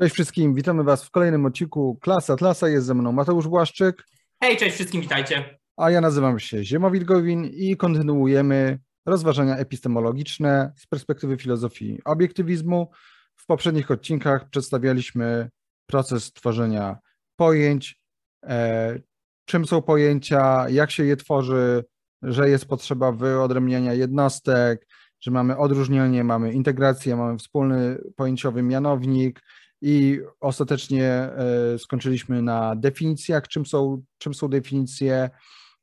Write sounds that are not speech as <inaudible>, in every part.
Cześć wszystkim, witamy Was w kolejnym odcinku Klasa Atlasa. Jest ze mną Mateusz Błaszczyk. Hej, cześć wszystkim, witajcie. A ja nazywam się Ziemowit Gowin i kontynuujemy rozważania epistemologiczne z perspektywy filozofii obiektywizmu. W poprzednich odcinkach przedstawialiśmy proces tworzenia pojęć, e, czym są pojęcia, jak się je tworzy, że jest potrzeba wyodrębniania jednostek, że mamy odróżnienie, mamy integrację, mamy wspólny pojęciowy mianownik, i ostatecznie e, skończyliśmy na definicjach, czym są, czym są definicje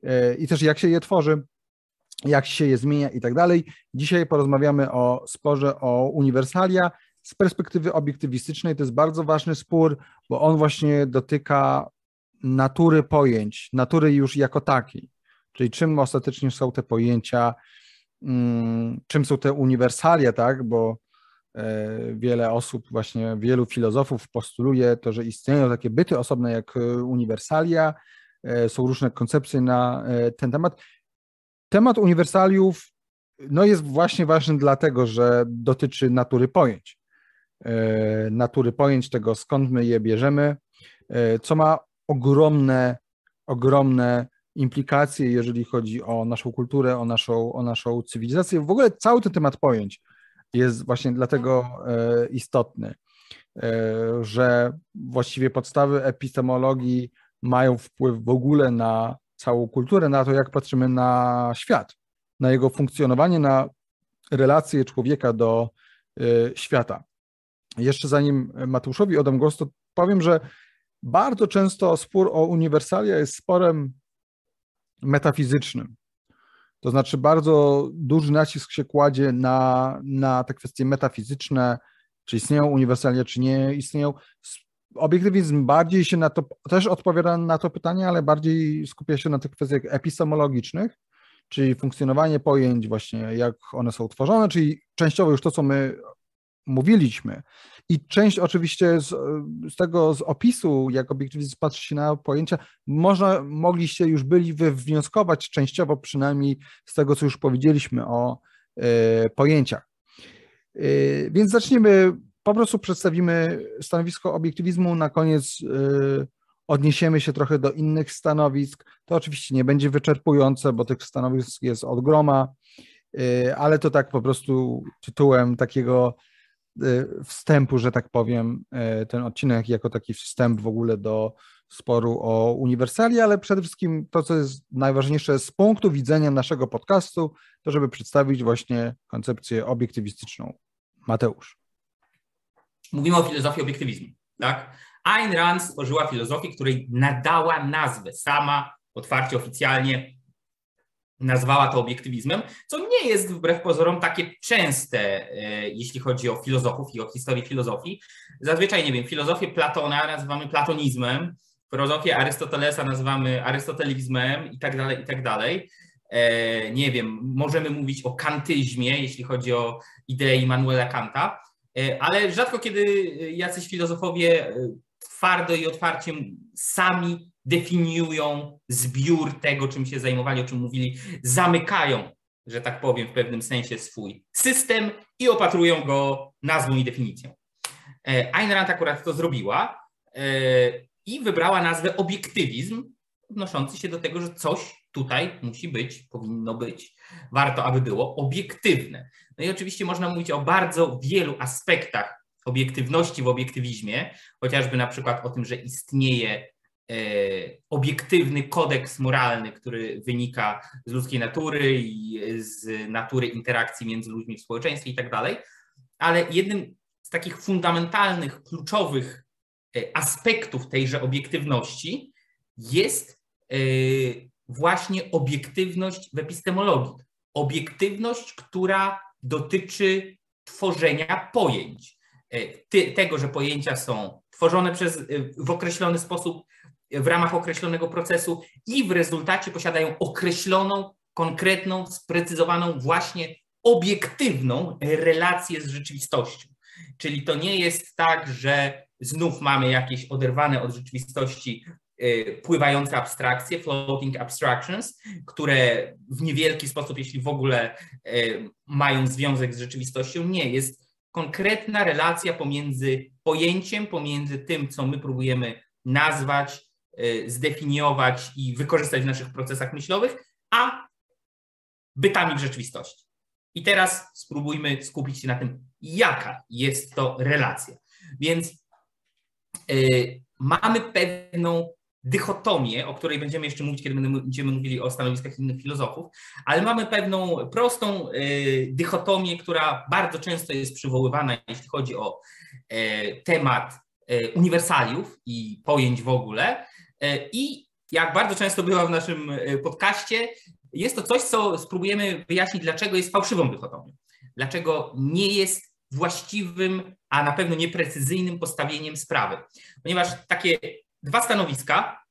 e, i też jak się je tworzy, jak się je zmienia i tak dalej. Dzisiaj porozmawiamy o sporze o uniwersalia z perspektywy obiektywistycznej. To jest bardzo ważny spór, bo on właśnie dotyka natury pojęć, natury już jako takiej, czyli czym ostatecznie są te pojęcia, mm, czym są te uniwersalia, tak, bo wiele osób, właśnie wielu filozofów postuluje to, że istnieją takie byty osobne jak e, uniwersalia, e, są różne koncepcje na ten temat. Temat uniwersaliów no jest właśnie ważny dlatego, że dotyczy natury pojęć. Natury pojęć, tego skąd my je bierzemy, co ma ogromne, ogromne implikacje, jeżeli chodzi o naszą kulturę, o naszą, o naszą cywilizację. W ogóle cały ten temat pojęć jest właśnie dlatego e, istotny, e, że właściwie podstawy epistemologii mają wpływ w ogóle na całą kulturę, na to, jak patrzymy na świat, na jego funkcjonowanie, na relacje człowieka do e, świata. Jeszcze zanim Mateuszowi oddam głos, to powiem, że bardzo często spór o uniwersalia jest sporem metafizycznym. To znaczy bardzo duży nacisk się kładzie na, na te kwestie metafizyczne, czy istnieją uniwersalia, czy nie istnieją. Obiektywizm bardziej się na to, też odpowiada na to pytanie, ale bardziej skupia się na tych kwestiach epistemologicznych, czyli funkcjonowanie pojęć, właśnie jak one są tworzone, czyli częściowo już to, co my mówiliśmy. I część oczywiście z, z, tego z opisu, jak obiektywizm patrzy się na pojęcia, można, mogliście już byli wywnioskować częściowo przynajmniej z tego, co już powiedzieliśmy o y, pojęciach. Y, więc zaczniemy, po prostu przedstawimy stanowisko obiektywizmu, na koniec y, odniesiemy się trochę do innych stanowisk. To oczywiście nie będzie wyczerpujące, bo tych stanowisk jest od groma, ale to tak po prostu tytułem takiego wstępu, że tak powiem, y, ten odcinek jako taki wstęp w ogóle do sporu o uniwersalia, ale przede wszystkim to, co jest najważniejsze z punktu widzenia naszego podcastu, to żeby przedstawić właśnie koncepcję obiektywistyczną. Mateusz. Mówimy o filozofii obiektywizmu, tak? Ayn Rand stworzyła filozofię, której nadała nazwę sama, otwarcie, oficjalnie nazwała to obiektywizmem, co nie jest wbrew pozorom takie częste, e, jeśli chodzi o filozofów i o historię filozofii. Zazwyczaj, nie wiem, filozofię Platona nazywamy platonizmem, filozofię Arystotelesa nazywamy arystotelizmem i tak dalej, i tak dalej. E, nie wiem, możemy mówić o kantyzmie, jeśli chodzi o ideę Immanuela Kanta, e, ale rzadko kiedy jacyś filozofowie twardo i otwarcie sami definiują zbiór tego, czym się zajmowali, o czym mówili, zamykają, że tak powiem, w pewnym sensie swój system i opatrują go nazwą i definicją. E, Ayn Rand akurat to zrobiła e, i wybrała nazwę obiektywizm, odnoszący się do tego, że coś tutaj musi być, powinno być, warto, aby było obiektywne. No i oczywiście można mówić o bardzo wielu aspektach obiektywności w obiektywizmie, chociażby na przykład o tym, że istnieje e, obiektywny kodeks moralny, który wynika z ludzkiej natury i z natury interakcji między ludźmi w społeczeństwie i tak dalej. Ale jednym z takich fundamentalnych, kluczowych e, aspektów tejże obiektywności jest e, właśnie obiektywność w epistemologii. Obiektywność, która dotyczy tworzenia pojęć. E, tego, że pojęcia są tworzone przez, e, w określony sposób, w ramach określonego procesu i w rezultacie posiadają określoną, konkretną, sprecyzowaną, właśnie obiektywną relację z rzeczywistością. Czyli to nie jest tak, że znów mamy jakieś oderwane od rzeczywistości e, pływające abstrakcje, floating abstractions, które w niewielki sposób, jeśli w ogóle mają związek z rzeczywistością, nie jest konkretna relacja pomiędzy pojęciem, pomiędzy tym, co my próbujemy nazwać, y, zdefiniować i wykorzystać w naszych procesach myślowych, a bytami w rzeczywistości. I teraz spróbujmy skupić się na tym, jaka jest to relacja. Więc yy, mamy pewną dychotomię, o której będziemy jeszcze mówić, kiedy będziemy mówili o stanowiskach innych filozofów, ale mamy pewną prostą yy, dychotomię, która bardzo często jest przywoływana, jeśli chodzi o yy, temat yy, uniwersaliów i pojęć w ogóle. I jak bardzo często bywa w naszym podcaście, jest to coś, co spróbujemy wyjaśnić, dlaczego jest fałszywą dychotomią. Dlaczego nie jest właściwym, a na pewno nieprecyzyjnym postawieniem sprawy. Ponieważ takie dwa stanowiska,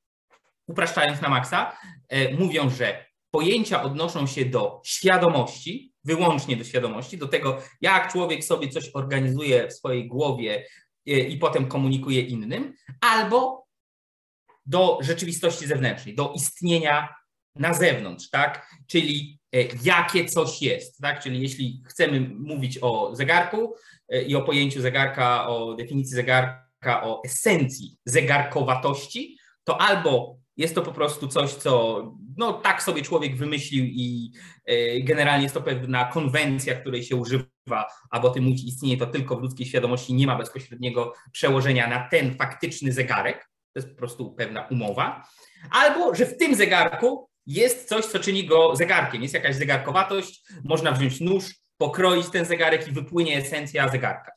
upraszczając na maksa, e, mówią, że pojęcia odnoszą się do świadomości, wyłącznie do świadomości, do tego, jak człowiek sobie coś organizuje w swojej głowie e, i potem komunikuje innym, albo do rzeczywistości zewnętrznej, do istnienia na zewnątrz, tak? Czyli e, jakie coś jest, tak? Czyli jeśli chcemy mówić o zegarku e, i o pojęciu zegarka, o definicji zegarka, o esencji zegarkowatości, to albo jest to po prostu coś, co no, tak sobie człowiek wymyślił i e, generalnie jest to pewna konwencja, której się używa, aby o tym istnieje to tylko w ludzkiej świadomości, nie ma bezpośredniego przełożenia na ten faktyczny zegarek, to jest po prostu pewna umowa, albo że w tym zegarku jest coś, co czyni go zegarkiem. Jest jakaś zegarkowatość, można wziąć nóż, pokroić ten zegarek i wypłynie esencja zegarka.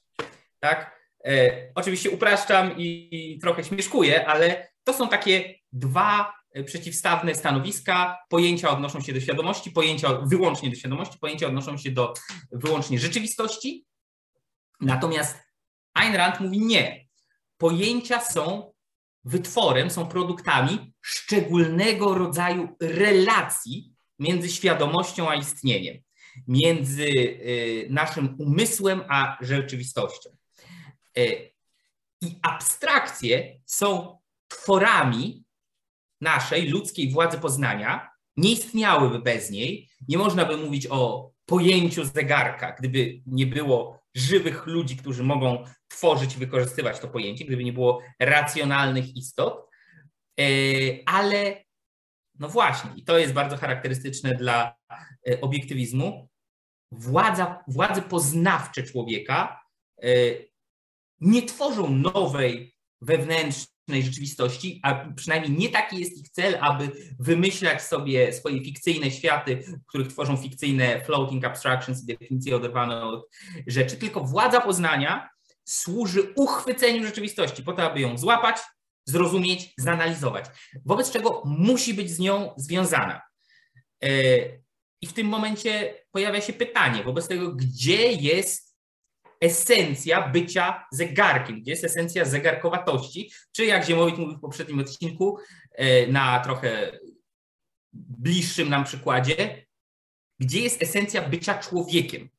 Tak? E, oczywiście upraszczam i, i trochę śmieszkuję, ale to są takie dwa e, przeciwstawne stanowiska. Pojęcia odnoszą się do świadomości, pojęcia wyłącznie do świadomości, pojęcia odnoszą się do wyłącznie rzeczywistości. Natomiast Ayn Rand mówi nie. Pojęcia są wytworem, są produktami szczególnego rodzaju relacji między świadomością a istnieniem, między y, naszym umysłem a rzeczywistością. Y, I abstrakcje są tworami naszej ludzkiej władzy poznania, nie istniałyby bez niej. Nie można by mówić o pojęciu zegarka, gdyby nie było żywych ludzi, którzy mogą tworzyć i wykorzystywać to pojęcie, gdyby nie było racjonalnych istot. E, ale no właśnie, i to jest bardzo charakterystyczne dla e, obiektywizmu, władza, władze poznawcze człowieka e, nie tworzą nowej wewnętrznej rzeczywistości, a przynajmniej nie taki jest ich cel, aby wymyślać sobie swoje fikcyjne światy, w których tworzą fikcyjne floating abstractions i definicje oderwane od rzeczy, tylko władza poznania służy uchwyceniu rzeczywistości, po to, aby ją złapać, zrozumieć, zanalizować. Wobec czego musi być z nią związana. E, I w tym momencie pojawia się pytanie wobec tego, gdzie jest esencja bycia zegarkiem, gdzie jest esencja zegarkowatości, czy jak Ziemowit mówił w poprzednim odcinku, e, na trochę bliższym nam przykładzie, gdzie jest esencja bycia człowiekiem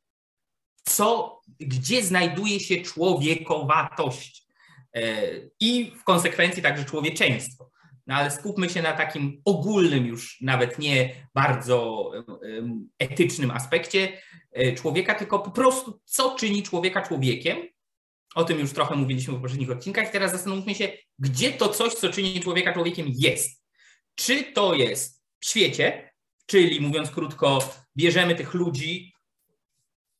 co, gdzie znajduje się człowiekowatość e, i w konsekwencji także człowieczeństwo. No ale skupmy się na takim ogólnym, już nawet nie bardzo etycznym aspekcie e, człowieka, tylko po prostu co czyni człowieka człowiekiem. O tym już trochę mówiliśmy w poprzednich odcinkach. Teraz zastanówmy się, gdzie to coś, co czyni człowieka człowiekiem, jest. Czy to jest w świecie, czyli mówiąc krótko, bierzemy tych ludzi,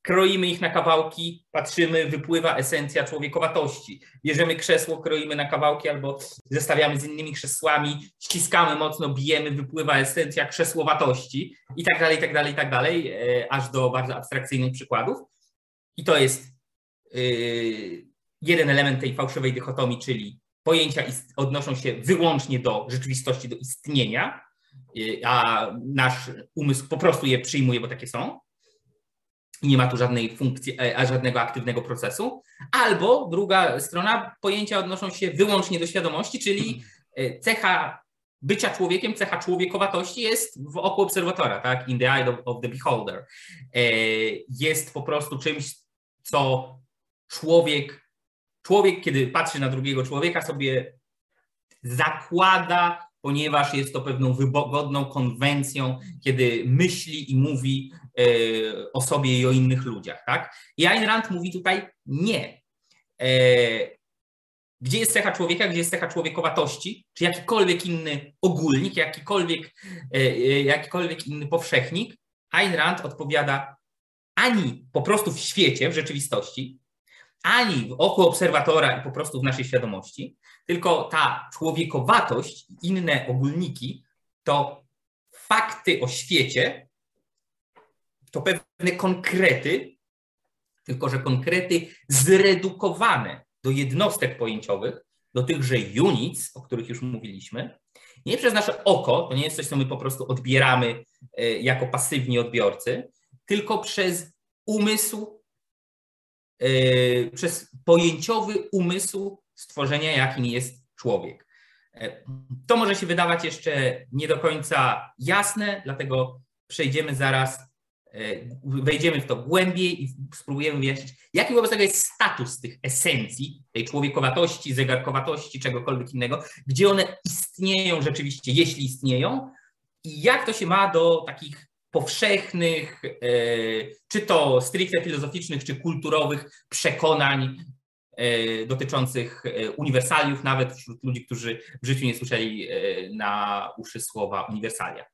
kroimy ich na kawałki, patrzymy, wypływa esencja człowiekowatości. Bierzemy krzesło, kroimy na kawałki albo zestawiamy z innymi krzesłami, ściskamy mocno, bijemy, wypływa esencja krzesłowatości i tak dalej, i tak dalej, i tak dalej, e, aż do bardzo abstrakcyjnych przykładów. I to jest yy, jeden element tej fałszywej dychotomii, czyli pojęcia odnoszą się wyłącznie do rzeczywistości, do istnienia, yy, a nasz umysł po prostu je przyjmuje, bo takie są nie ma tu żadnej funkcji, e, a żadnego aktywnego procesu. Albo druga strona, pojęcia odnoszą się wyłącznie do świadomości, czyli e, cecha bycia człowiekiem, cecha człowiekowatości jest w oku obserwatora, tak? In the eye of, the beholder. E, jest po prostu czymś, co człowiek, człowiek, kiedy patrzy na drugiego człowieka, sobie zakłada ponieważ jest to pewną wygodną konwencją, kiedy myśli i mówi e, o sobie i o innych ludziach. Tak? I Ayn Rand mówi tutaj nie. E, gdzie jest cecha człowieka, gdzie jest cecha człowiekowatości, czy jakikolwiek inny ogólnik, jakikolwiek, jakikolwiek inny powszechnik, Ayn Rand odpowiada ani po prostu w świecie, w rzeczywistości, ani w oku obserwatora i po prostu w naszej świadomości, tylko ta człowiekowatość, inne ogólniki to fakty o świecie, to pewne konkrety, tylko że konkrety zredukowane do jednostek pojęciowych, do tychże units, o których już mówiliśmy, nie przez nasze oko, to nie jest coś, co my po prostu odbieramy e, jako pasywni odbiorcy, tylko przez umysł, e, przez pojęciowy umysł stworzenia, jakim jest człowiek. E, to może się wydawać jeszcze nie do końca jasne, dlatego przejdziemy zaraz, wejdziemy w to głębiej i spróbujemy wyjaśnić, jaki wobec tego jest status tych esencji, tej człowiekowatości, zegarkowatości, czegokolwiek innego, gdzie one istnieją rzeczywiście, jeśli istnieją, i jak to się ma do takich powszechnych, e, czy to stricte filozoficznych, czy kulturowych przekonań e, dotyczących e, uniwersaliów, nawet wśród ludzi, którzy w życiu nie słyszeli na uszy słowa uniwersalia.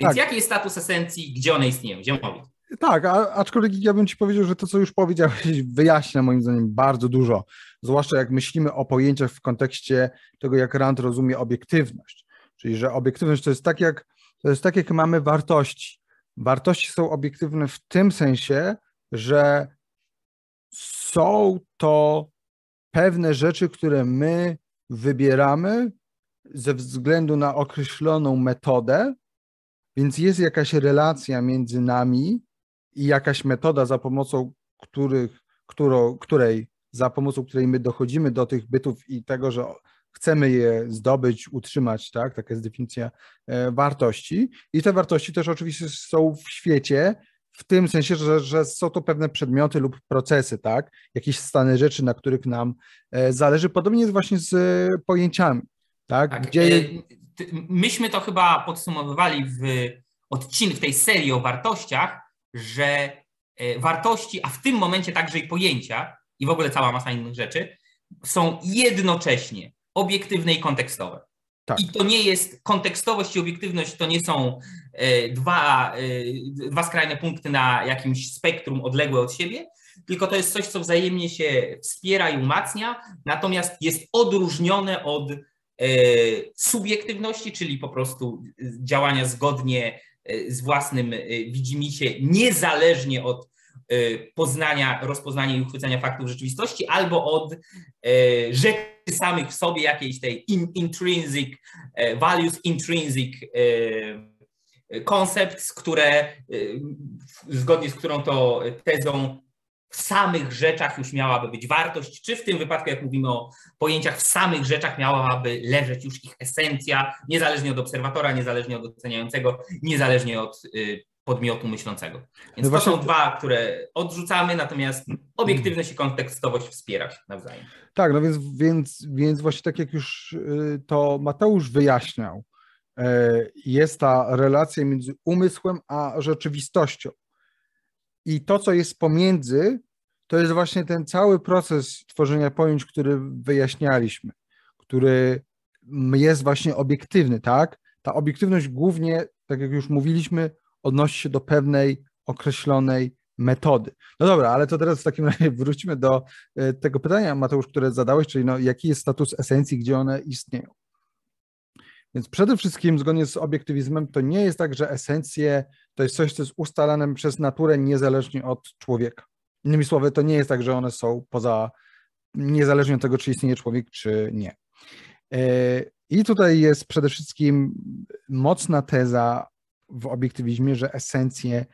Więc tak. jaki jest status esencji, gdzie one istnieją? Ziemowit. Tak, a, aczkolwiek ja bym ci powiedział, że to, co już powiedziałeś, wyjaśnia moim zdaniem bardzo dużo. Zwłaszcza jak myślimy o pojęciach w kontekście tego, jak Rand rozumie obiektywność. Czyli, że obiektywność to jest tak, jak, to jest tak, jak mamy wartości. Wartości są obiektywne w tym sensie, że są to pewne rzeczy, które my wybieramy ze względu na określoną metodę, więc jest jakaś relacja między nami i jakaś metoda, za pomocą których, którą, której, za pomocą której my dochodzimy do tych bytów i tego, że chcemy je zdobyć, utrzymać, tak? Taka jest definicja e, wartości. I te wartości też oczywiście są w świecie, w tym sensie, że, że są to pewne przedmioty lub procesy, tak? Jakieś stany rzeczy, na których nam e, zależy. Podobnie jest właśnie z pojęciami, tak? tak Gdzie... E, myśmy to chyba podsumowywali w odcinku, w tej serii o wartościach, że e, wartości, a w tym momencie także i pojęcia i w ogóle cała masa innych rzeczy są jednocześnie obiektywne i kontekstowe. Tak. I to nie jest kontekstowość i obiektywność, to nie są e, dwa, e, dwa skrajne punkty na jakimś spektrum odległe od siebie, tylko to jest coś, co wzajemnie się wspiera i umacnia, natomiast jest odróżnione od subiektywności, czyli po prostu działania zgodnie E, z własnym e, widzimisię, niezależnie od e, poznania, rozpoznania i uchwycenia faktów rzeczywistości, albo od rzeczy samych w sobie, jakiejś tej intrinsic values, intrinsic concepts, które zgodnie z którą to tezą w samych rzeczach już miałaby być wartość, czy w tym wypadku, jak mówimy o pojęciach, w samych rzeczach miałaby leżeć już ich esencja, niezależnie od obserwatora, niezależnie od oceniającego, niezależnie od y, podmiotu myślącego. Więc no to są dwa, które odrzucamy, natomiast obiektywność i kontekstowość wspiera się nawzajem. Tak, no więc, więc, więc właśnie tak jak już y, to Mateusz wyjaśniał, y, jest ta relacja między umysłem a rzeczywistością. I to, co jest pomiędzy, to jest właśnie ten cały proces tworzenia pojęć, który wyjaśnialiśmy, który jest właśnie obiektywny, tak? Ta obiektywność głównie, tak jak już mówiliśmy, odnosi się do pewnej określonej metody. No dobra, ale to teraz w takim razie <laughs> wróćmy do e, tego pytania, Mateusz, które zadałeś, czyli no, jaki jest status esencji, gdzie one istnieją. Więc przede wszystkim, zgodnie z obiektywizmem, to nie jest tak, że esencje to jest coś, co jest ustalane przez naturę niezależnie od człowieka. Innymi słowy, to nie jest tak, że one są poza, niezależnie od tego, czy istnieje człowiek, czy nie. E, I tutaj jest przede wszystkim mocna teza w obiektywizmie, że esencje,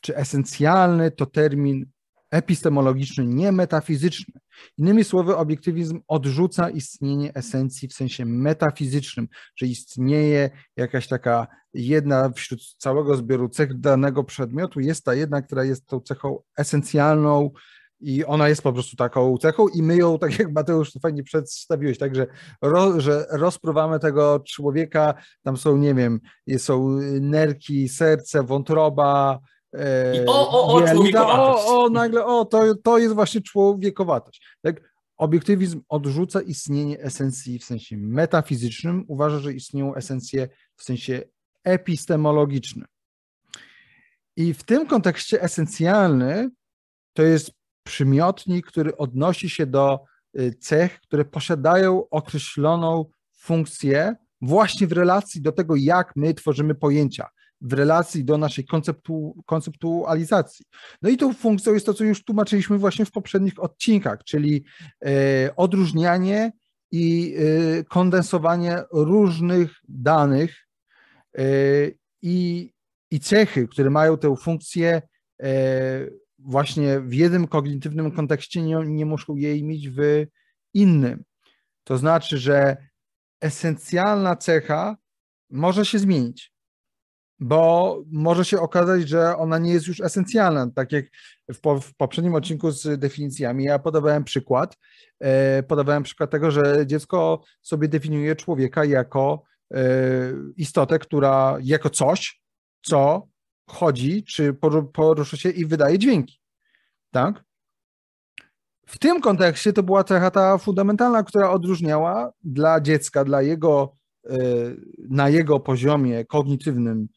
czy esencjalny to termin epistemologiczny, nie metafizyczny. Innymi słowy, obiektywizm odrzuca istnienie esencji w sensie metafizycznym, że istnieje jakaś taka jedna wśród całego zbioru cech danego przedmiotu, jest ta jedna, która jest tą cechą esencjalną, I ona jest po prostu taką cechą i my ją, tak jak Mateusz to fajnie przedstawiłeś, tak, że, ro, że rozpruwamy tego człowieka, tam są, nie wiem, są nerki, serce, wątroba, I o, o, o, człowiekowatość. o, o, nagle, o, to, to jest właśnie człowiekowatość. Tak? Obiektywizm odrzuca istnienie esencji w sensie metafizycznym, uważa, że istnieją esencje w sensie epistemologicznym. I w tym kontekście esencjalny to jest przymiotnik, który odnosi się do y, cech, które posiadają określoną funkcję właśnie w relacji do tego, jak my tworzymy pojęcia, w relacji do naszej konceptu, konceptualizacji. No i tą funkcją jest to, co już tłumaczyliśmy właśnie w poprzednich odcinkach, czyli e, odróżnianie i e, kondensowanie różnych danych i, i cechy, które mają tę funkcję właśnie w jednym kognitywnym kontekście, nie, nie muszą jej mieć w innym. To znaczy, że esencjalna cecha może się zmienić bo może się okazać, że ona nie jest już esencjalna. Tak jak w, po, w poprzednim odcinku z definicjami, ja podawałem przykład, e, podawałem przykład tego, że dziecko sobie definiuje człowieka jako e, istotę, która jako coś, co chodzi, czy porusza się i wydaje dźwięki. Tak? W tym kontekście to była cecha ta fundamentalna, która odróżniała dla dziecka, dla jego, e, na jego poziomie kognitywnym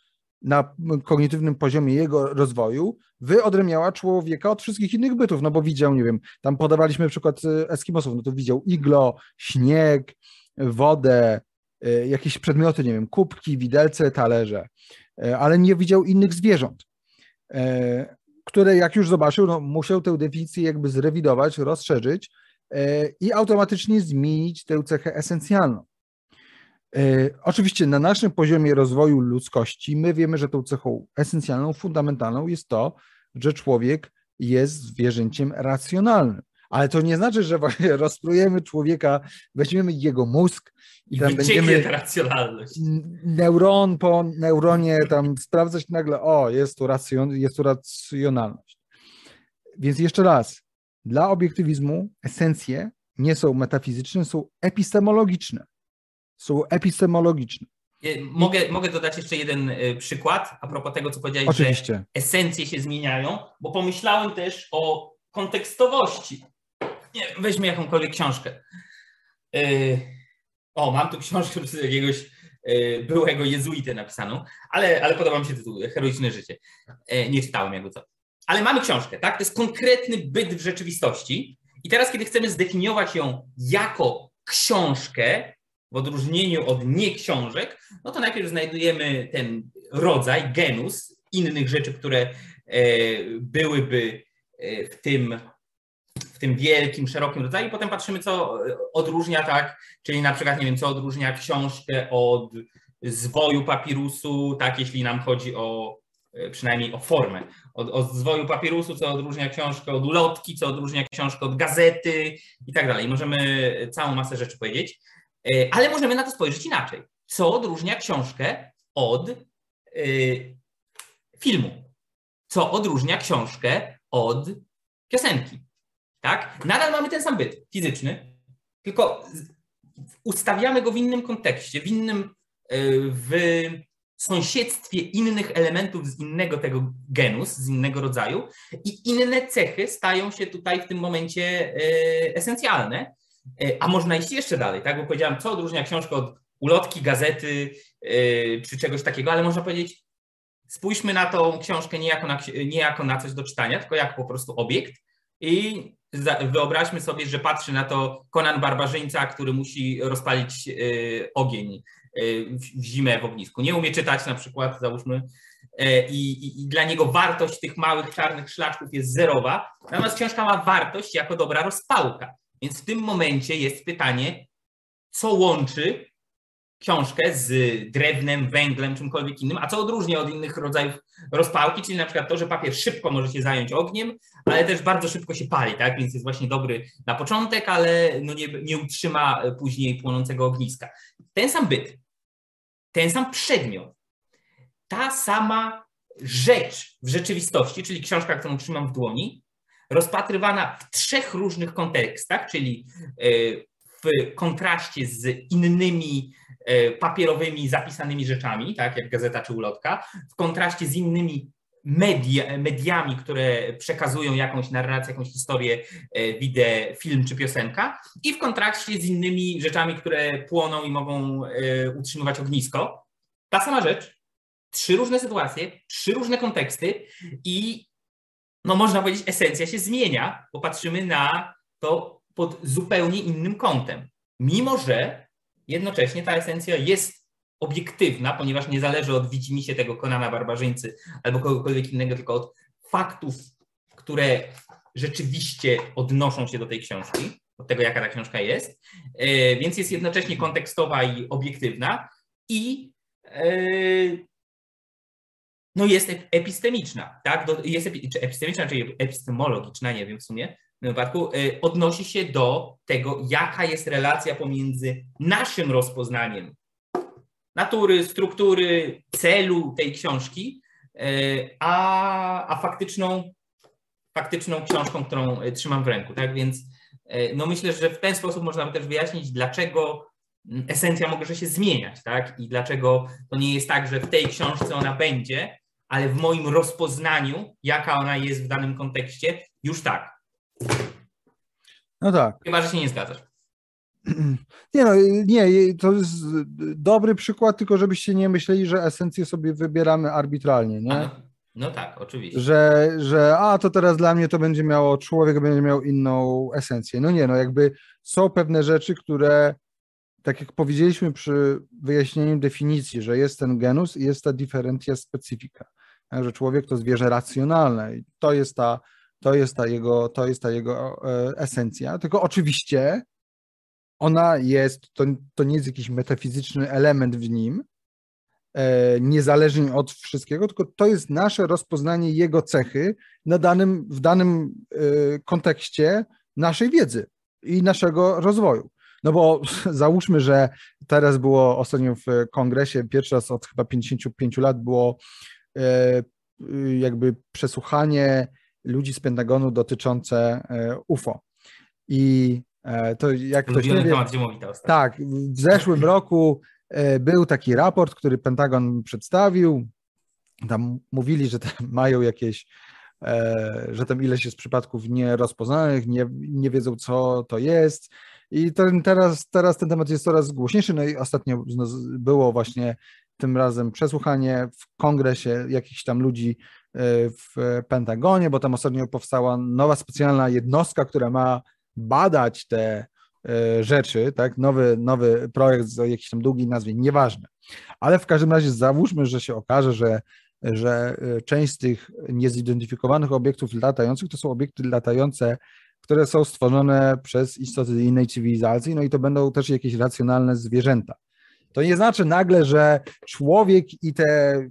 na kognitywnym poziomie jego rozwoju wyodrębniała człowieka od wszystkich innych bytów, no bo widział, nie wiem, tam podawaliśmy przykład e, Eskimosów, no to widział iglo, śnieg, wodę, e, jakieś przedmioty, nie wiem, kubki, widelce, talerze, ale nie widział innych zwierząt, które jak już zobaczył, no musiał tę definicję jakby zrewidować, rozszerzyć i automatycznie zmienić tę cechę esencjalną. E, oczywiście na naszym poziomie rozwoju ludzkości my wiemy, że tą cechą esencjalną, fundamentalną jest to, że człowiek jest zwierzęciem racjonalnym. Ale to nie znaczy, że właśnie <laughs> rozprujemy człowieka, weźmiemy jego mózg i, I tam będziemy racjonalność. neuron po neuronie tam sprawdzać nagle, o, jest tu, racjon, jest tu racjonalność. Więc jeszcze raz, dla obiektywizmu esencje nie są metafizyczne, są epistemologiczne są epistemologiczne. Mogę, mogę dodać jeszcze jeden y, przykład a propos tego, co powiedziałeś, Oczywiście. że esencje się zmieniają, bo pomyślałem też o kontekstowości. Nie, weźmy jakąkolwiek książkę. Y, o, mam tu książkę przez jakiegoś y, byłego jezuity napisaną, ale, ale podoba mi się tytuł Heroiczne życie. Nie czytałem jakby co. Ale mamy książkę, tak? To jest konkretny byt w rzeczywistości. I teraz, kiedy chcemy zdefiniować ją jako książkę, w odróżnieniu od nie książek, no to najpierw znajdujemy ten rodzaj, genus innych rzeczy, które byłyby w tym, tym wielkim, szerokim rodzaju. Potem patrzymy, co odróżnia tak, czyli na przykład, nie wiem, co odróżnia książkę od zwoju papirusu, tak, jeśli nam chodzi o e, przynajmniej o formę. Od, od zwoju papirusu, co odróżnia książkę od ulotki, co odróżnia książkę od gazety i tak dalej. Możemy całą masę rzeczy powiedzieć. E, ale możemy na to spojrzeć inaczej. Co odróżnia książkę od filmu? Co odróżnia książkę od piosenki? Tak? Nadal mamy ten sam byt fizyczny, tylko ustawiamy go w innym kontekście, w innym, y, w sąsiedztwie innych elementów z innego tego genus, z innego rodzaju i inne cechy stają się tutaj w tym momencie y, esencjalne E, a można iść jeszcze dalej, tak? Bo powiedziałem, co odróżnia książkę od ulotki, gazety e, czy czegoś takiego, ale można powiedzieć, spójrzmy na tą książkę nie jako na, nie jako na coś do czytania, tylko jako po prostu obiekt i wyobraźmy sobie, że patrzy na to Konan Barbarzyńca, który musi rozpalić e, ogień w zimę w ognisku. Nie umie czytać na przykład, załóżmy, i, i, i, dla niego wartość tych małych czarnych szlaczków jest zerowa, natomiast książka ma wartość jako dobra rozpałka. Więc w tym momencie jest pytanie, co łączy książkę z drewnem, węglem, czymkolwiek innym, a co odróżnia od innych rodzajów rozpałki, czyli na przykład to, że papier szybko może się zająć ogniem, ale też bardzo szybko się pali, tak? Więc jest właśnie dobry na początek, ale no nie, nie utrzyma później płonącego ogniska. Ten sam byt, ten sam przedmiot, ta sama rzecz w rzeczywistości, czyli książka, którą trzymam w dłoni, rozpatrywana w trzech różnych kontekstach, czyli w kontraście z innymi papierowymi, zapisanymi rzeczami, tak jak gazeta czy ulotka, w kontraście z innymi media, mediami, które przekazują jakąś narrację, jakąś historię, e, wideo, film czy piosenka i w kontrakcie z innymi rzeczami, które płoną i mogą e, utrzymywać ognisko. Ta sama rzecz, trzy różne sytuacje, trzy różne konteksty i no można powiedzieć esencja się zmienia, bo patrzymy na to pod zupełnie innym kątem. Mimo, że jednocześnie ta esencja jest obiektywna, ponieważ nie zależy od widzimisię tego Konana Barbarzyńcy albo kogokolwiek innego, tylko od faktów, które rzeczywiście odnoszą się do tej książki, od tego, jaka ta książka jest. E, więc jest jednocześnie kontekstowa i obiektywna i e, no jest epistemiczna, tak? Jest epi, czy epistemiczna, czy epistemologiczna, nie wiem w sumie, wypadku, e, odnosi się do tego, jaka jest relacja pomiędzy naszym rozpoznaniem natury, struktury, celu tej książki, e, a, a faktyczną, faktyczną książką, którą e, trzymam w ręku. Tak więc no myślę, że w ten sposób można też wyjaśnić, dlaczego esencja może się zmieniać, tak? I dlaczego to nie jest tak, że w tej książce ona będzie, ale w moim rozpoznaniu, jaka ona jest w danym kontekście, już tak. No tak. Chyba, że się nie zgadzasz. <clears throat> Nie no, nie, to jest dobry przykład, tylko żebyście nie myśleli, że esencję sobie wybieramy arbitralnie, nie? No, no, tak, oczywiście. Że, że a to teraz dla mnie to będzie miało, człowiek będzie miał inną esencję. No nie, no jakby są pewne rzeczy, które tak jak powiedzieliśmy przy wyjaśnieniu definicji, że jest ten genus i jest ta differentia specifica, że człowiek to zwierzę racjonalne i to jest ta, to jest ta jego, to jest ta jego e, esencja. Tylko oczywiście ona jest, to, to nie jest jakiś metafizyczny element w nim, e, niezależnie od wszystkiego, tylko to jest nasze rozpoznanie jego cechy na danym, w danym e, kontekście naszej wiedzy i naszego rozwoju. No bo <laughs> załóżmy, że teraz było ostatnio w kongresie, pierwszy raz od chyba 55 lat było jakby przesłuchanie ludzi z Pentagonu dotyczące UFO. I E, to jak ktoś nie wie, temat Tak, w zeszłym roku e, był taki raport, który Pentagon przedstawił. Tam mówili, że tam <laughs> mają jakieś, e, że tam ileś jest przypadków nierozpoznanych, nie, nie wiedzą co to jest. I ten, teraz, teraz ten temat jest coraz głośniejszy. No i ostatnio było właśnie tym razem przesłuchanie w kongresie jakichś tam ludzi w Pentagonie, bo tam ostatnio powstała nowa specjalna jednostka, która ma badać te e, rzeczy, tak, nowy, nowy projekt z jakiejś tam długiej nazwie, nieważne. Ale w każdym razie załóżmy, że się okaże, że, że e, część z tych niezidentyfikowanych obiektów latających to są obiekty latające, które są stworzone przez istoty innej cywilizacji, no i to będą też jakieś racjonalne zwierzęta. To nie znaczy nagle, że człowiek i te,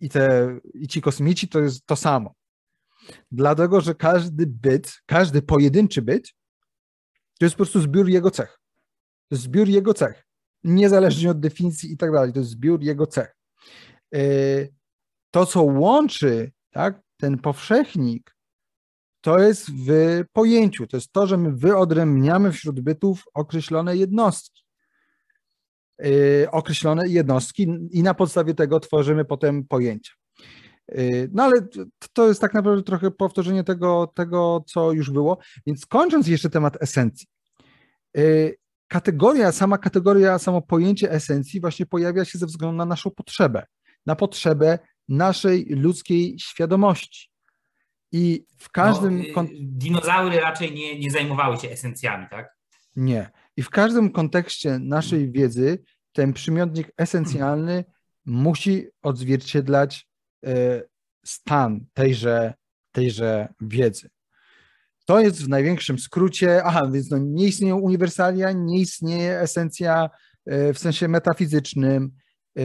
i te i ci kosmici to jest to samo. Dlatego, że każdy byt, każdy pojedynczy byt to jest po prostu zbiór jego cech. To jest zbiór jego cech. Niezależnie od definicji i tak dalej. To jest zbiór jego cech. E, to, co łączy tak, ten powszechnik, to jest w pojęciu. To jest to, że my wyodrębniamy wśród bytów określone jednostki. E, określone jednostki i na podstawie tego tworzymy potem pojęcia. E, no ale to jest tak naprawdę trochę powtórzenie tego, tego, co już było. Więc kończąc jeszcze temat esencji. E, kategoria, sama kategoria, samo pojęcie esencji właśnie pojawia się ze względu na naszą potrzebę, na potrzebę naszej ludzkiej świadomości. I w każdym. No, dinozaury raczej nie, nie zajmowały się esencjami, tak? Nie. I w każdym kontekście naszej wiedzy ten przymiotnik esencjalny musi odzwierciedlać E, stan tejże, tejże wiedzy. To jest w największym skrócie, aha, więc no nie istnieją uniwersalia, nie istnieje esencja e, w sensie metafizycznym, e,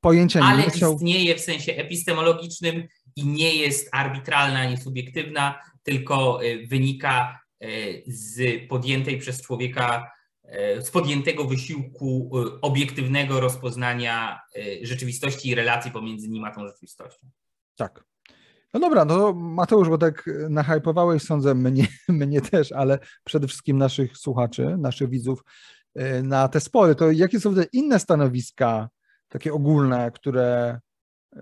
pojęcia Ale nie są... istnieje w sensie epistemologicznym i nie jest arbitralna, nie subiektywna, tylko wynika z podjętej przez człowieka E, z podjętego wysiłku e, obiektywnego rozpoznania e, rzeczywistości i relacji pomiędzy nim a tą rzeczywistością. Tak. No dobra, no Mateusz, bo tak nahypowałeś, sądzę, mnie, <laughs> mnie też, ale przede wszystkim naszych słuchaczy, naszych widzów na te spory. To jakie są te inne stanowiska, takie ogólne, które,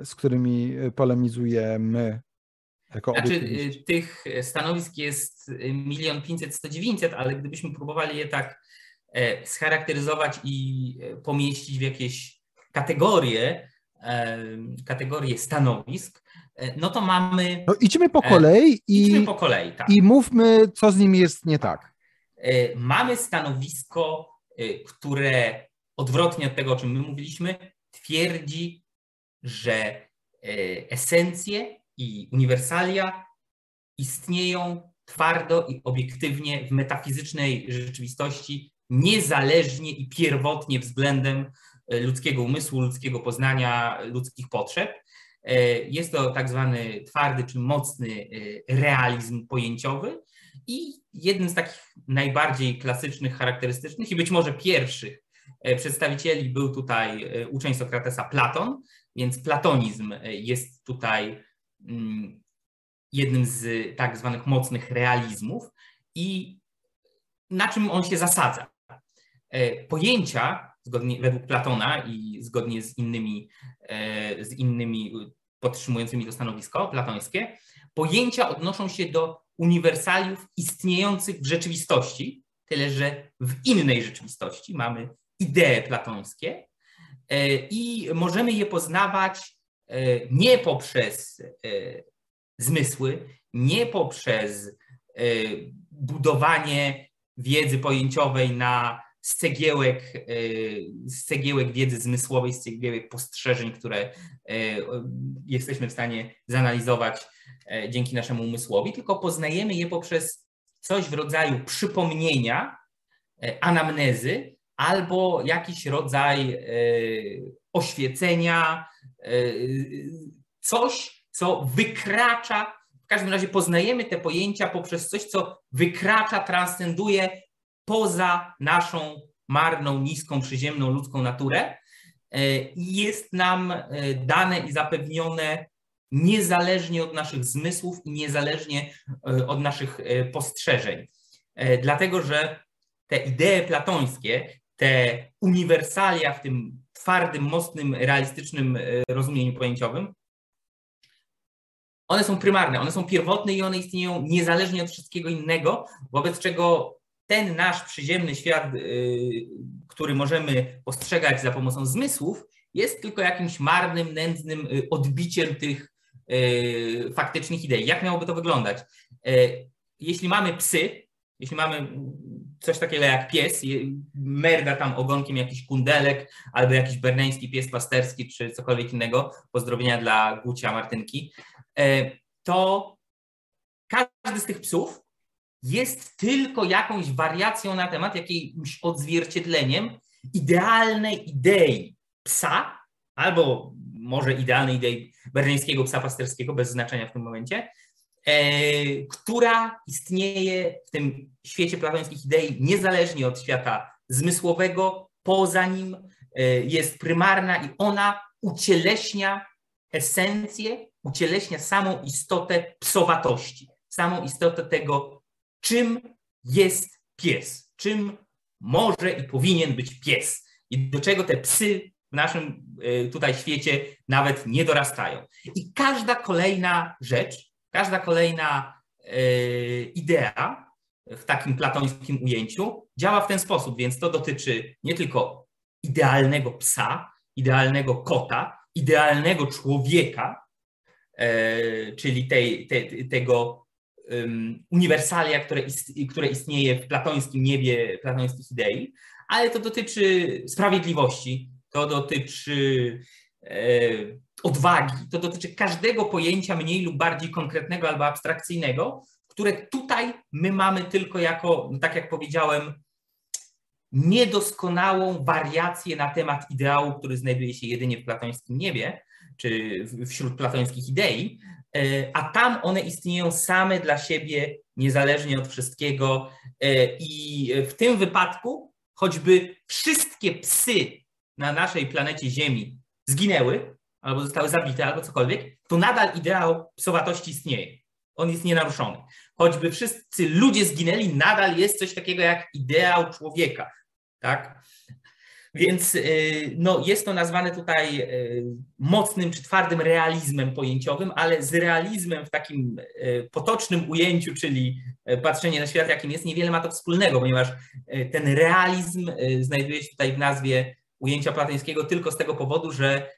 z którymi polemizujemy jako Znaczy, y, tych stanowisk jest milion pięćset, sto dziewięćset, ale gdybyśmy próbowali je tak e, scharakteryzować i e, pomieścić w jakieś kategorie, e, kategorie stanowisk, no to mamy. No idźmy po kolei i, idźmy po kolei, tak. i mówmy, co z nimi jest nie tak. Mamy stanowisko, które odwrotnie od tego, o czym my mówiliśmy, twierdzi, że esencje i uniwersalia istnieją twardo i obiektywnie w metafizycznej rzeczywistości, niezależnie i pierwotnie względem e, ludzkiego umysłu, ludzkiego poznania, ludzkich potrzeb. E, jest to tak zwany twardy czy mocny e, realizm pojęciowy i jednym z takich najbardziej klasycznych, charakterystycznych i być może pierwszych przedstawicieli był tutaj uczeń Sokratesa Platon, więc platonizm jest tutaj jednym z tak zwanych mocnych realizmów i na czym on się zasadza. E, pojęcia, zgodnie, według Platona i zgodnie z innymi, e, z innymi podtrzymującymi to stanowisko platońskie, pojęcia odnoszą się do uniwersaliów istniejących w rzeczywistości, tyle że w innej rzeczywistości mamy idee platońskie e, i możemy je poznawać nie poprzez e, zmysły, nie poprzez e, budowanie wiedzy pojęciowej na z cegiełek, z cegiełek wiedzy zmysłowej, z cegiełek postrzeżeń, które jesteśmy w stanie zanalizować dzięki naszemu umysłowi, tylko poznajemy je poprzez coś w rodzaju przypomnienia, anamnezy albo jakiś rodzaj oświecenia, e, coś, co wykracza, w każdym razie poznajemy te pojęcia poprzez coś, co wykracza, transcenduje poza naszą marną, niską, przyziemną ludzką naturę e, i jest nam e, dane i zapewnione niezależnie od naszych zmysłów i niezależnie od naszych postrzeżeń. Dlatego, że te idee platońskie, te uniwersalia w tym twardym, mocnym, realistycznym e, rozumieniu pojęciowym, one są prymarne, one są pierwotne i one istnieją niezależnie od wszystkiego innego, wobec czego ten nasz przyziemny świat, e, który możemy postrzegać za pomocą zmysłów, jest tylko jakimś marnym, nędznym e, odbiciem tych faktycznych idei. Jak miałoby to wyglądać? Jeśli mamy psy, jeśli mamy coś takiego jak pies, merda tam ogonkiem jakiś kundelek albo jakiś berneński pies pasterski czy cokolwiek innego, pozdrowienia dla Gucia Martynki, e, to każdy z tych psów jest tylko jakąś wariacją na temat, jakimś odzwierciedleniem idealnej idei psa albo może idealnej idei berneńskiego psa pasterskiego, bez znaczenia w tym momencie, która istnieje w tym świecie platońskich idei niezależnie od świata zmysłowego, poza nim e, jest prymarna i ona ucieleśnia esencję, ucieleśnia samą istotę psowatości, samą istotę tego, czym jest pies, czym może i powinien być pies i do czego te psy w naszym e, tutaj świecie nawet nie dorastają. I każda kolejna rzecz, Każda kolejna e, idea w takim platońskim ujęciu działa w ten sposób, więc to dotyczy nie tylko idealnego psa, idealnego kota, idealnego człowieka, e, czyli tej, tej, tego uniwersalia, które, istnieje w platońskim niebie platońskich idei, ale to dotyczy sprawiedliwości, to dotyczy odwagi. To dotyczy każdego pojęcia mniej lub bardziej konkretnego albo abstrakcyjnego, które tutaj my mamy tylko jako, tak jak powiedziałem, niedoskonałą wariację na temat ideału, który znajduje się jedynie w platońskim niebie, czy wśród platońskich idei, e, a tam one istnieją same dla siebie, niezależnie od wszystkiego. E, I w tym wypadku, choćby wszystkie psy na naszej planecie Ziemi zginęły, albo zostały zabite, albo cokolwiek, to nadal ideał psowatości istnieje. On jest nienaruszony. Choćby wszyscy ludzie zginęli, nadal jest coś takiego jak ideał człowieka. Tak? Więc y, no, jest to nazwane tutaj y, mocnym czy twardym realizmem pojęciowym, ale z realizmem w takim y, potocznym ujęciu, czyli patrzenie na świat, jakim jest, niewiele ma to wspólnego, ponieważ ten realizm znajduje się tutaj w nazwie ujęcia platońskiego tylko z tego powodu, że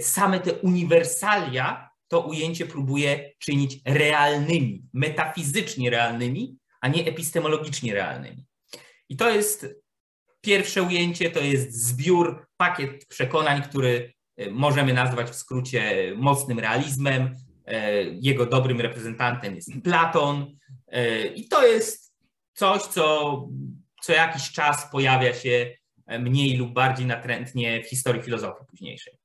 same te uniwersalia to ujęcie próbuje czynić realnymi, metafizycznie realnymi, a nie epistemologicznie realnymi. I to jest Pierwsze ujęcie to jest zbiór, pakiet przekonań, który e, możemy nazwać w skrócie mocnym realizmem. E, jego dobrym reprezentantem jest Platon. E, I to jest coś, co co jakiś czas pojawia się mniej lub bardziej natrętnie w historii filozofii późniejszej.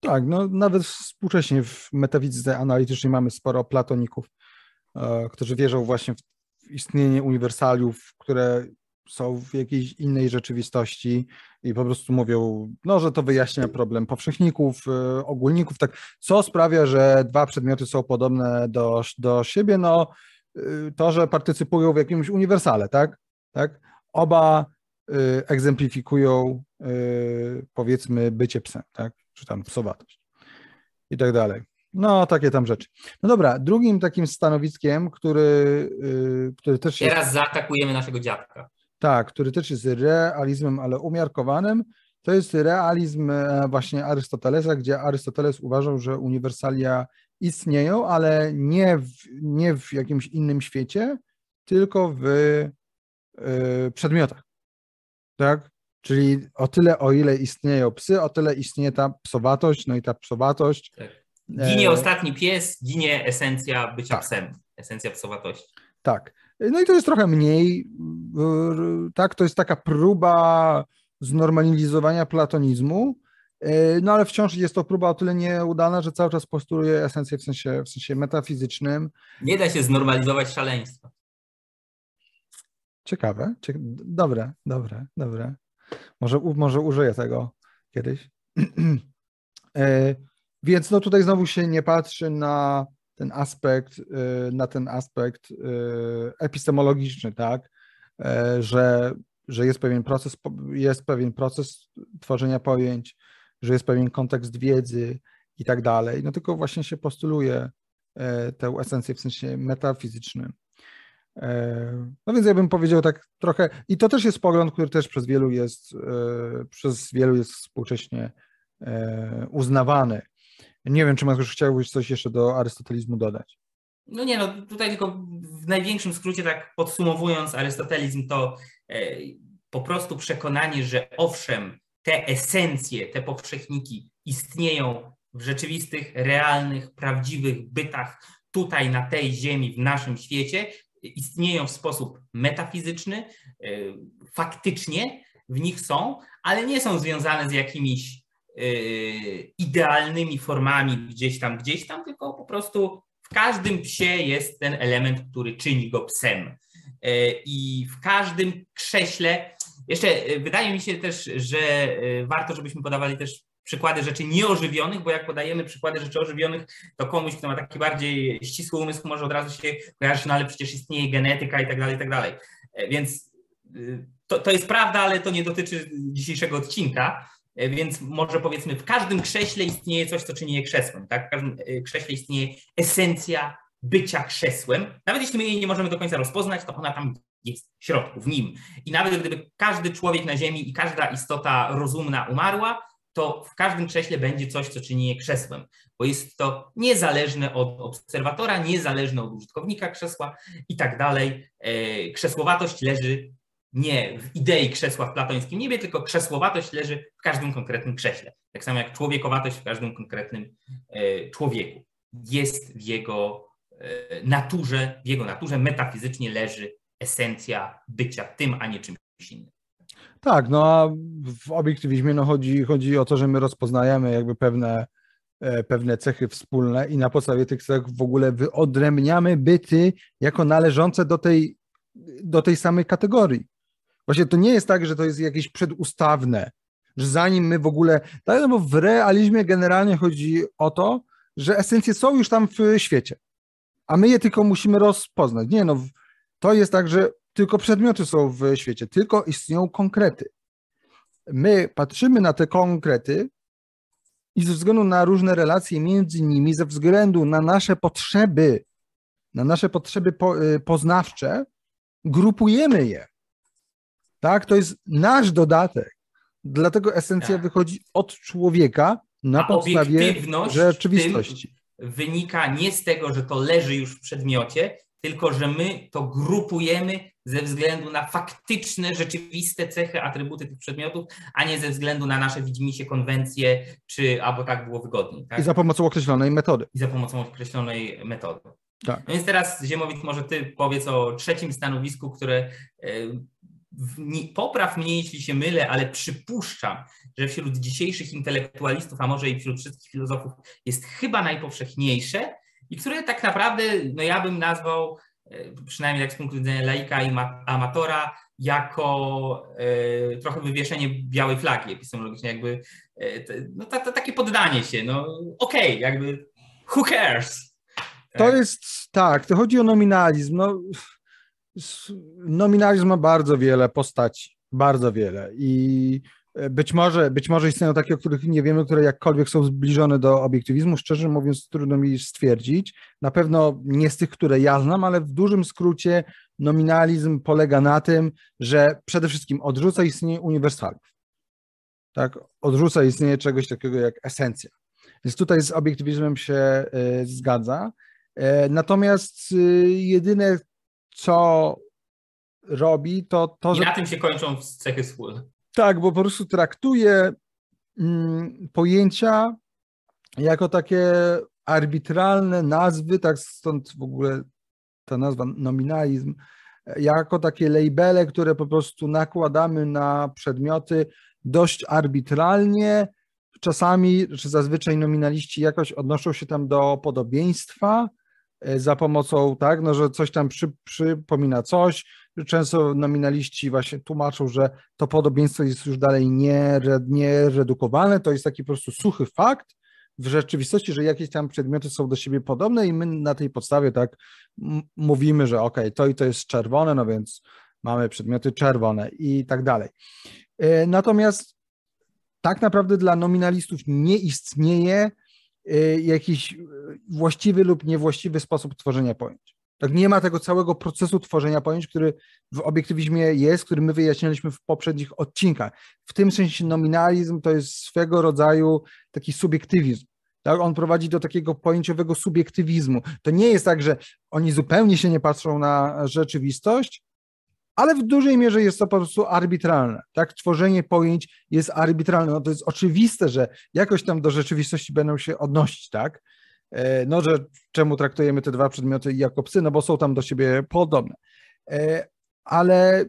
Tak, no nawet współcześnie w metafizyce analitycznej mamy sporo platoników, którzy wierzą właśnie w istnienie uniwersaliów, które są w jakiejś innej rzeczywistości i po prostu mówią, no, że to wyjaśnia problem powszechników, y, ogólników, tak, co sprawia, że dwa przedmioty są podobne do, do siebie, no, y, to, że partycypują w jakimś uniwersale, tak, tak, oba egzemplifikują, powiedzmy, bycie psem, tak, czy tam psowatość i tak dalej. No, takie tam rzeczy. No dobra, drugim takim stanowiskiem, który, który też jest... Teraz zaatakujemy naszego dziadka. Tak, który też jest realizmem, ale umiarkowanym. To jest realizm e, właśnie Arystotelesa, gdzie Arystoteles uważał, że uniwersalia istnieją, ale nie w, nie w jakimś innym świecie, tylko w y, przedmiotach. Tak? Czyli o tyle, o ile istnieją psy, o tyle istnieje ta psowatość, no i ta psowatość. Tak. Ginie e... ostatni pies, ginie esencja bycia tak. psem, esencja psowatości. Tak. No i to jest trochę mniej, tak, to jest taka próba znormalizowania platonizmu, e, no ale wciąż jest to próba o tyle nieudana, że cały czas postuluje esencję w sensie, w sensie metafizycznym. Nie da się znormalizować szaleństwa. Ciekawe, cieka dobre, dobre, dobre. Może, może użyję tego kiedyś. <clears throat> E, więc no tutaj znowu się nie patrzy na ten aspekt, y, na ten aspekt y, epistemologiczny, tak, e, że, że jest pewien proces, jest pewien proces tworzenia pojęć, że jest pewien kontekst wiedzy i tak dalej, no tylko właśnie się postuluje e, tę esencję w sensie metafizycznym. E, no więc ja bym powiedział tak trochę, i to też jest pogląd, który też przez wielu jest, przez wielu jest współcześnie uznawany. Nie wiem, czy Mateusz chciałbyś coś jeszcze do arystotelizmu dodać. No nie, no tutaj tylko w największym skrócie, tak podsumowując, arystotelizm to e, po prostu przekonanie, że owszem, te esencje, te powszechniki istnieją w rzeczywistych, realnych, prawdziwych bytach tutaj na tej ziemi, w naszym świecie, istnieją w sposób metafizyczny, e, faktycznie w nich są, ale nie są związane z jakimiś Y, idealnymi formami gdzieś tam, gdzieś tam, tylko po prostu w każdym psie jest ten element, który czyni go psem. Y, I w każdym krześle, jeszcze wydaje mi się też, że warto, żebyśmy podawali też przykłady rzeczy nieożywionych, bo jak podajemy przykłady rzeczy ożywionych, to komuś, kto ma taki bardziej ścisły umysł, może od razu się kojarzyć, no ale przecież istnieje genetyka i tak dalej, i tak dalej. Więc to, to jest prawda, ale to nie dotyczy dzisiejszego odcinka. E, więc może powiedzmy, w każdym krześle istnieje coś, co czyni je krzesłem. Tak? W każdym e, krześle istnieje esencja bycia krzesłem. Nawet jeśli my jej nie możemy do końca rozpoznać, to ona tam jest w środku, w nim. I nawet gdyby każdy człowiek na Ziemi i każda istota rozumna umarła, to w każdym krześle będzie coś, co czyni je krzesłem, bo jest to niezależne od obserwatora, niezależne od użytkownika krzesła i tak dalej. E, krzesłowatość leży nie w idei krzesła w platońskim niebie, tylko krzesłowatość leży w każdym konkretnym krześle. Tak samo jak człowiekowatość w każdym konkretnym e, człowieku. Jest w jego e, naturze, w jego naturze metafizycznie leży esencja bycia tym, a nie czymś innym. Tak, no a w obiektywizmie no chodzi, chodzi o to, że my rozpoznajemy jakby pewne, e, pewne cechy wspólne i na podstawie tych cech w ogóle wyodrębniamy byty jako należące do tej, do tej samej kategorii. Właśnie to nie jest tak, że to jest jakieś przedustawne. że zanim my w ogóle, tak, no bo w realizmie generalnie chodzi o to, że esencje są już tam w świecie, a my je tylko musimy rozpoznać. Nie no, to jest tak, że tylko przedmioty są w świecie, tylko istnieją konkrety. My patrzymy na te konkrety i ze względu na różne relacje między nimi, ze względu na nasze potrzeby, na nasze potrzeby po, y, poznawcze, grupujemy je. Tak, to jest nasz dodatek. Dlatego esencja tak. wychodzi od człowieka na A podstawie rzeczywistości. Wynika nie z tego, że to leży już w przedmiocie, tylko że my to grupujemy ze względu na faktyczne, rzeczywiste cechy, atrybuty tych przedmiotów, a nie ze względu na nasze widzimisię, konwencje, czy albo tak było wygodniej. Tak? I za pomocą określonej metody. I za pomocą określonej metody. Tak. No więc teraz Ziemowit, może ty powiedz o trzecim stanowisku, które e, popraw mnie, jeśli się mylę, ale przypuszczam, że wśród dzisiejszych intelektualistów, a może i wśród wszystkich filozofów jest chyba najpowszechniejsze i które tak naprawdę, no ja bym nazwał, e, przynajmniej tak z punktu widzenia laika i amatora, jako e, trochę wywieszenie białej flagi epistemologicznej, jakby no, ta, ta, takie poddanie się, no okej, okay, jakby who cares, to tak. jest tak, to chodzi o nominalizm. No, nominalizm ma bardzo wiele postaci, bardzo wiele i e, być może, być może istnieją takie, o których nie wiemy, które jakkolwiek są zbliżone do obiektywizmu. Szczerze mówiąc, trudno mi stwierdzić. Na pewno nie z tych, które ja znam, ale w dużym skrócie nominalizm polega na tym, że przede wszystkim odrzuca istnienie uniwersalów. Tak? Odrzuca istnienie czegoś takiego jak esencja. Więc tutaj z obiektywizmem się y, zgadza. E, natomiast y, jedyne, co robi, to to, I że... na tym się kończą cechy wspólne. Tak, bo po prostu traktuje mm, pojęcia jako takie arbitralne nazwy, tak stąd w ogóle ta nazwa nominalizm, jako takie labele, które po prostu nakładamy na przedmioty dość arbitralnie. Czasami, czy zazwyczaj nominaliści jakoś odnoszą się tam do podobieństwa, za pomocą, tak, no, że coś tam przy, przypomina coś. Często nominaliści właśnie tłumaczą, że to podobieństwo jest już dalej nieredukowane, nie to jest taki po prostu suchy fakt w rzeczywistości, że jakieś tam przedmioty są do siebie podobne i my na tej podstawie tak mówimy, że ok, to i to jest czerwone, no więc mamy przedmioty czerwone i tak dalej. E, natomiast tak naprawdę dla nominalistów nie istnieje jakiś y, właściwy lub niewłaściwy sposób tworzenia pojęć. Tak nie ma tego całego procesu tworzenia pojęć, który w obiektywizmie jest, który my wyjaśnialiśmy w poprzednich odcinkach. W tym sensie nominalizm to jest swego rodzaju taki subiektywizm. Tak? On prowadzi do takiego pojęciowego subiektywizmu. To nie jest tak, że oni zupełnie się nie patrzą na rzeczywistość, ale w dużej mierze jest to po prostu arbitralne. Tak? Tworzenie pojęć jest arbitralne. No to jest oczywiste, że jakoś tam do rzeczywistości będą się odnosić, tak? E, no, że czemu traktujemy te dwa przedmioty jako psy, no bo są tam do siebie podobne. E, ale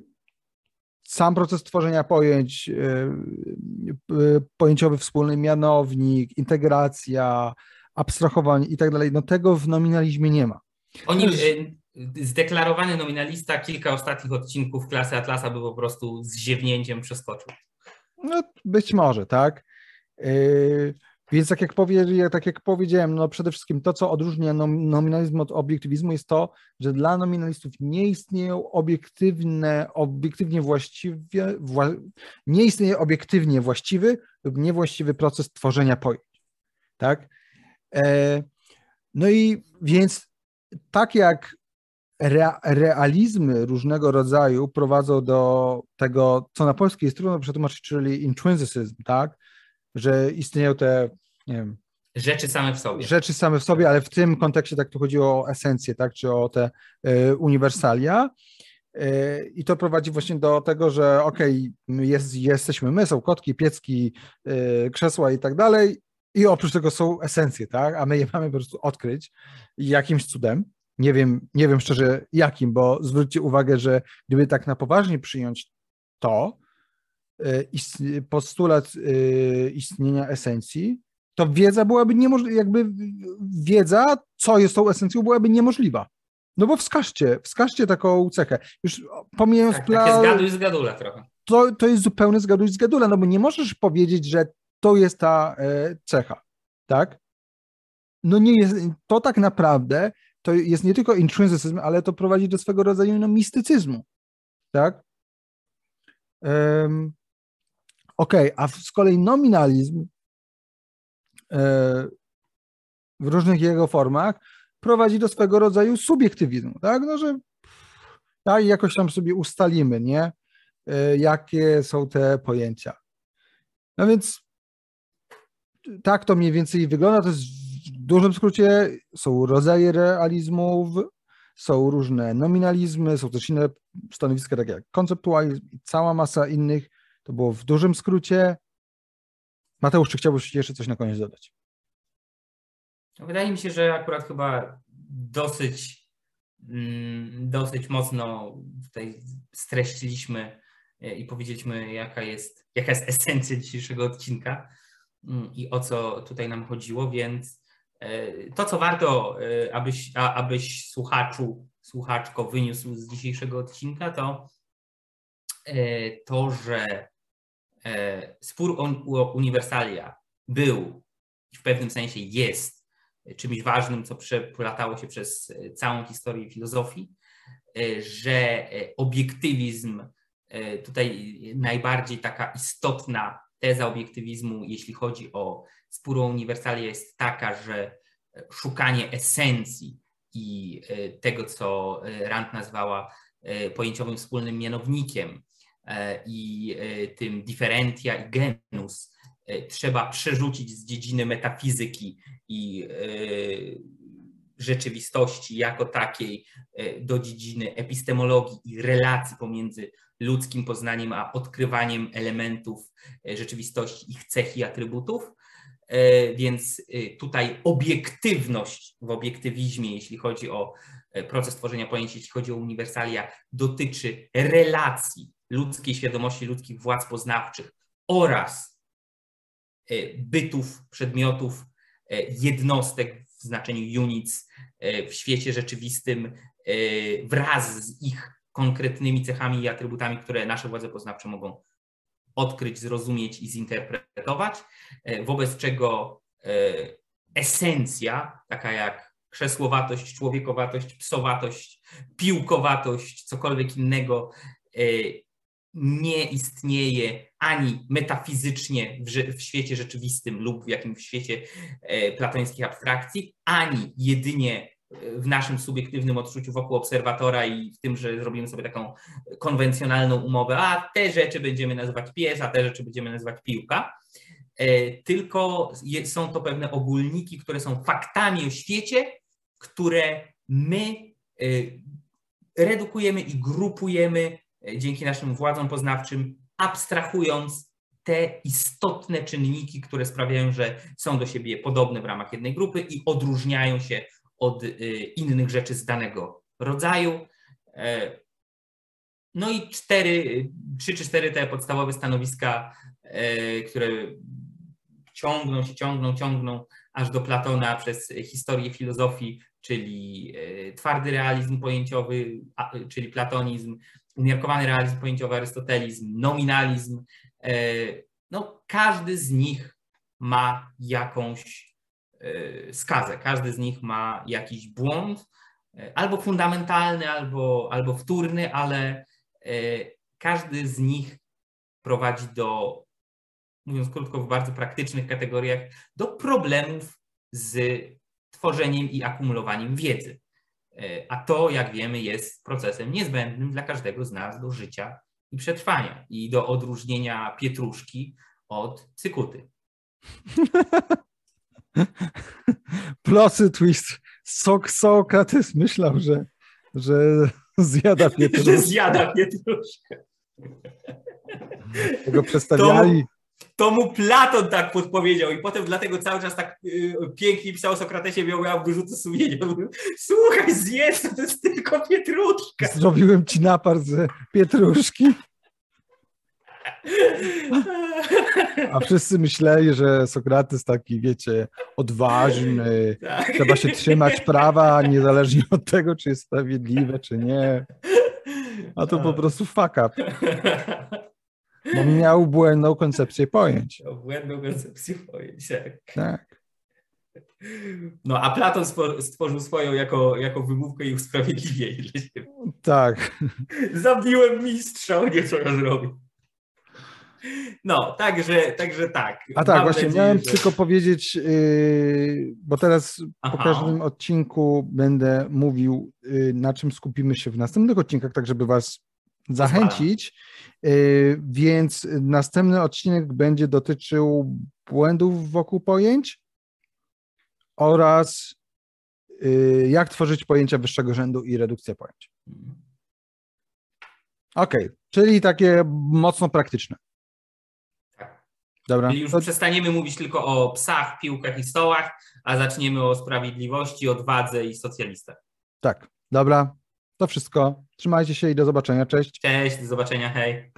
sam proces tworzenia pojęć, e, pojęciowy wspólny mianownik, integracja, abstrahowanie i tak dalej, no tego w nominalizmie nie ma. Oni, zdeklarowany nominalista kilka ostatnich odcinków klasy Atlasa by po prostu z ziewnięciem przeskoczył. No być może, tak. Yy, więc tak jak, powie, tak jak powiedziałem, no przede wszystkim to, co odróżnia nominalizm od obiektywizmu jest to, że dla nominalistów nie istnieją obiektywne, obiektywnie właściwie, wła, nie istnieje obiektywnie właściwy lub niewłaściwy proces tworzenia pojęć, tak. E, no i więc tak jak realizmy różnego rodzaju prowadzą do tego, co na polskiej jest trudno przetłumaczyć, czyli intrinsycyzm, tak? Że istnieją te, nie wiem, Rzeczy same w sobie. Rzeczy same w sobie, ale w tym kontekście tak tu chodziło o esencję, tak, czy o te y, uniwersalia. Y, I to prowadzi właśnie do tego, że okej, okay, jest, jesteśmy my, są kotki, piecki, y, krzesła i tak dalej, i oprócz tego są esencje, tak, a my je <laughs> mamy po prostu odkryć jakimś cudem. Nie wiem, nie wiem szczerze jakim, bo zwróćcie uwagę, że gdyby tak na poważnie przyjąć to, y, postulat y, istnienia esencji, to wiedza byłaby niemożliwa, jakby wiedza, co jest tą esencją, byłaby niemożliwa. No bo wskażcie, wskażcie taką cechę. Już pomijając tak, plan... Takie zgaduj zgadula trochę. to, to jest zupełny zgaduj z gadula, no bo nie możesz powiedzieć, że to jest ta e, cecha, tak? No nie jest, to tak naprawdę to jest nie tylko intrinsycyzm, ale to prowadzi do swego rodzaju no, mistycyzmu, tak? Um, Okej, okay, a z kolei nominalizm e, w różnych jego formach prowadzi do swego rodzaju subiektywizmu, tak? No, że tak, jakoś tam sobie ustalimy, nie? E, jakie są te pojęcia. No więc tak to mniej więcej wygląda. To jest dużym skrócie są rodzaje realizmów, są różne nominalizmy, są też inne stanowiska, takie jak konceptualizm i cała masa innych. To było w dużym skrócie. Mateusz, czy chciałbyś jeszcze coś na koniec dodać? Wydaje mi się, że akurat chyba dosyć, mm, dosyć mocno tutaj streściliśmy e, i powiedzieliśmy, jaka jest, jaka jest esencja dzisiejszego odcinka mm, i o co tutaj nam chodziło, więc to, co warto, e, abyś, abyś słuchaczu, słuchaczko wyniósł z dzisiejszego odcinka, to to, że spór o uniwersalia był i w pewnym sensie jest czymś ważnym, co przeplatało się przez e, całą historię filozofii, e, że e, obiektywizm, tutaj najbardziej taka istotna teza obiektywizmu, jeśli chodzi o spór uniwersalia, jest taka, że szukanie esencji i tego, co Rand nazwała pojęciowym wspólnym mianownikiem i tym differentia i genus, E, trzeba przerzucić z dziedziny metafizyki i e, rzeczywistości jako takiej e, do dziedziny epistemologii i relacji pomiędzy ludzkim poznaniem a odkrywaniem elementów rzeczywistości, ich cech i atrybutów. Więc tutaj obiektywność w obiektywizmie, jeśli chodzi o proces tworzenia pojęć, jeśli chodzi o uniwersalia, dotyczy relacji ludzkiej świadomości, ludzkich władz poznawczych oraz E, bytów, przedmiotów, e, jednostek w znaczeniu units e, w świecie rzeczywistym wraz z ich konkretnymi cechami i atrybutami, które nasze władze poznawcze mogą odkryć, zrozumieć i zinterpretować, wobec czego esencja, taka jak krzesłowatość, człowiekowatość, psowatość, piłkowatość, cokolwiek innego, nie istnieje ani metafizycznie w, w, świecie rzeczywistym lub w jakimś świecie e, platońskich abstrakcji, ani jedynie e, w naszym subiektywnym odczuciu wokół obserwatora i w tym, że zrobimy sobie taką konwencjonalną umowę, a te rzeczy będziemy nazywać pies, a te rzeczy będziemy nazywać piłka. E, tylko są to pewne ogólniki, które są faktami o świecie, które my redukujemy i grupujemy dzięki naszym władzom poznawczym, abstrahując te istotne czynniki, które sprawiają, że są do siebie podobne w ramach jednej grupy i odróżniają się od y, innych rzeczy z danego rodzaju. E, no i cztery, trzy czy cztery te podstawowe stanowiska, e, które ciągną się, ciągną, ciągną aż do Platona przez historię filozofii, czyli e, twardy realizm pojęciowy, czyli platonizm, umiarkowany realizm pojęciowy, arystotelizm, nominalizm. E, no, każdy z nich ma jakąś e, skazę, każdy z nich ma jakiś błąd, e, albo fundamentalny, albo, albo wtórny, ale każdy z nich prowadzi do, mówiąc krótko, w bardzo praktycznych kategoriach, do problemów z tworzeniem i akumulowaniem wiedzy. E, a to, jak wiemy, jest procesem niezbędnym dla każdego z nas do życia i przetrwania i do odróżnienia pietruszki od cykuty. <laughs> Plosy twist. Sok Sokrates myślał, że, że zjada <laughs> pietruszkę. że zjada pietruszkę. Tego przedstawiali. To to mu Platon tak podpowiedział i potem dlatego cały czas tak y, pięknie pisał o Sokratesie, miał, miał wyrzuty sumienia. Słuchaj, zjedz, to jest tylko pietruszka. Zrobiłem ci napar z pietruszki. A wszyscy myśleli, że Sokrates taki, wiecie, odważny, tak. trzeba się trzymać prawa, niezależnie od tego, czy jest sprawiedliwe, czy nie. A to po tak. prostu fuck up. Bo miał błędną koncepcję pojęć. Miał błędną koncepcję pojęć, tak. Tak. No, a Platon stworzył swoją jako, jako wymówkę i usprawiedliwienie dla siebie. Tak. Zabiłem mistrza, o nie co ja zrobię. No, także, także tak. A tak, Mam właśnie nadzieję, miałem że... tylko powiedzieć, yy, bo teraz Aha. po każdym odcinku będę mówił, yy, na czym skupimy się w następnych odcinkach, tak żeby Was zachęcić. Więc następny odcinek będzie dotyczył błędów wokół pojęć oraz yy, jak tworzyć pojęcia wyższego rzędu i redukcja pojęć. Mhm. OK, czyli takie mocno praktyczne. Dobra. Czyli już to... przestaniemy mówić tylko o psach, piłkach i stołach, a zaczniemy o sprawiedliwości, odwadze i socjalistach. Tak, dobra. To wszystko. Trzymajcie się i do zobaczenia. Cześć. Cześć, do zobaczenia. Hej.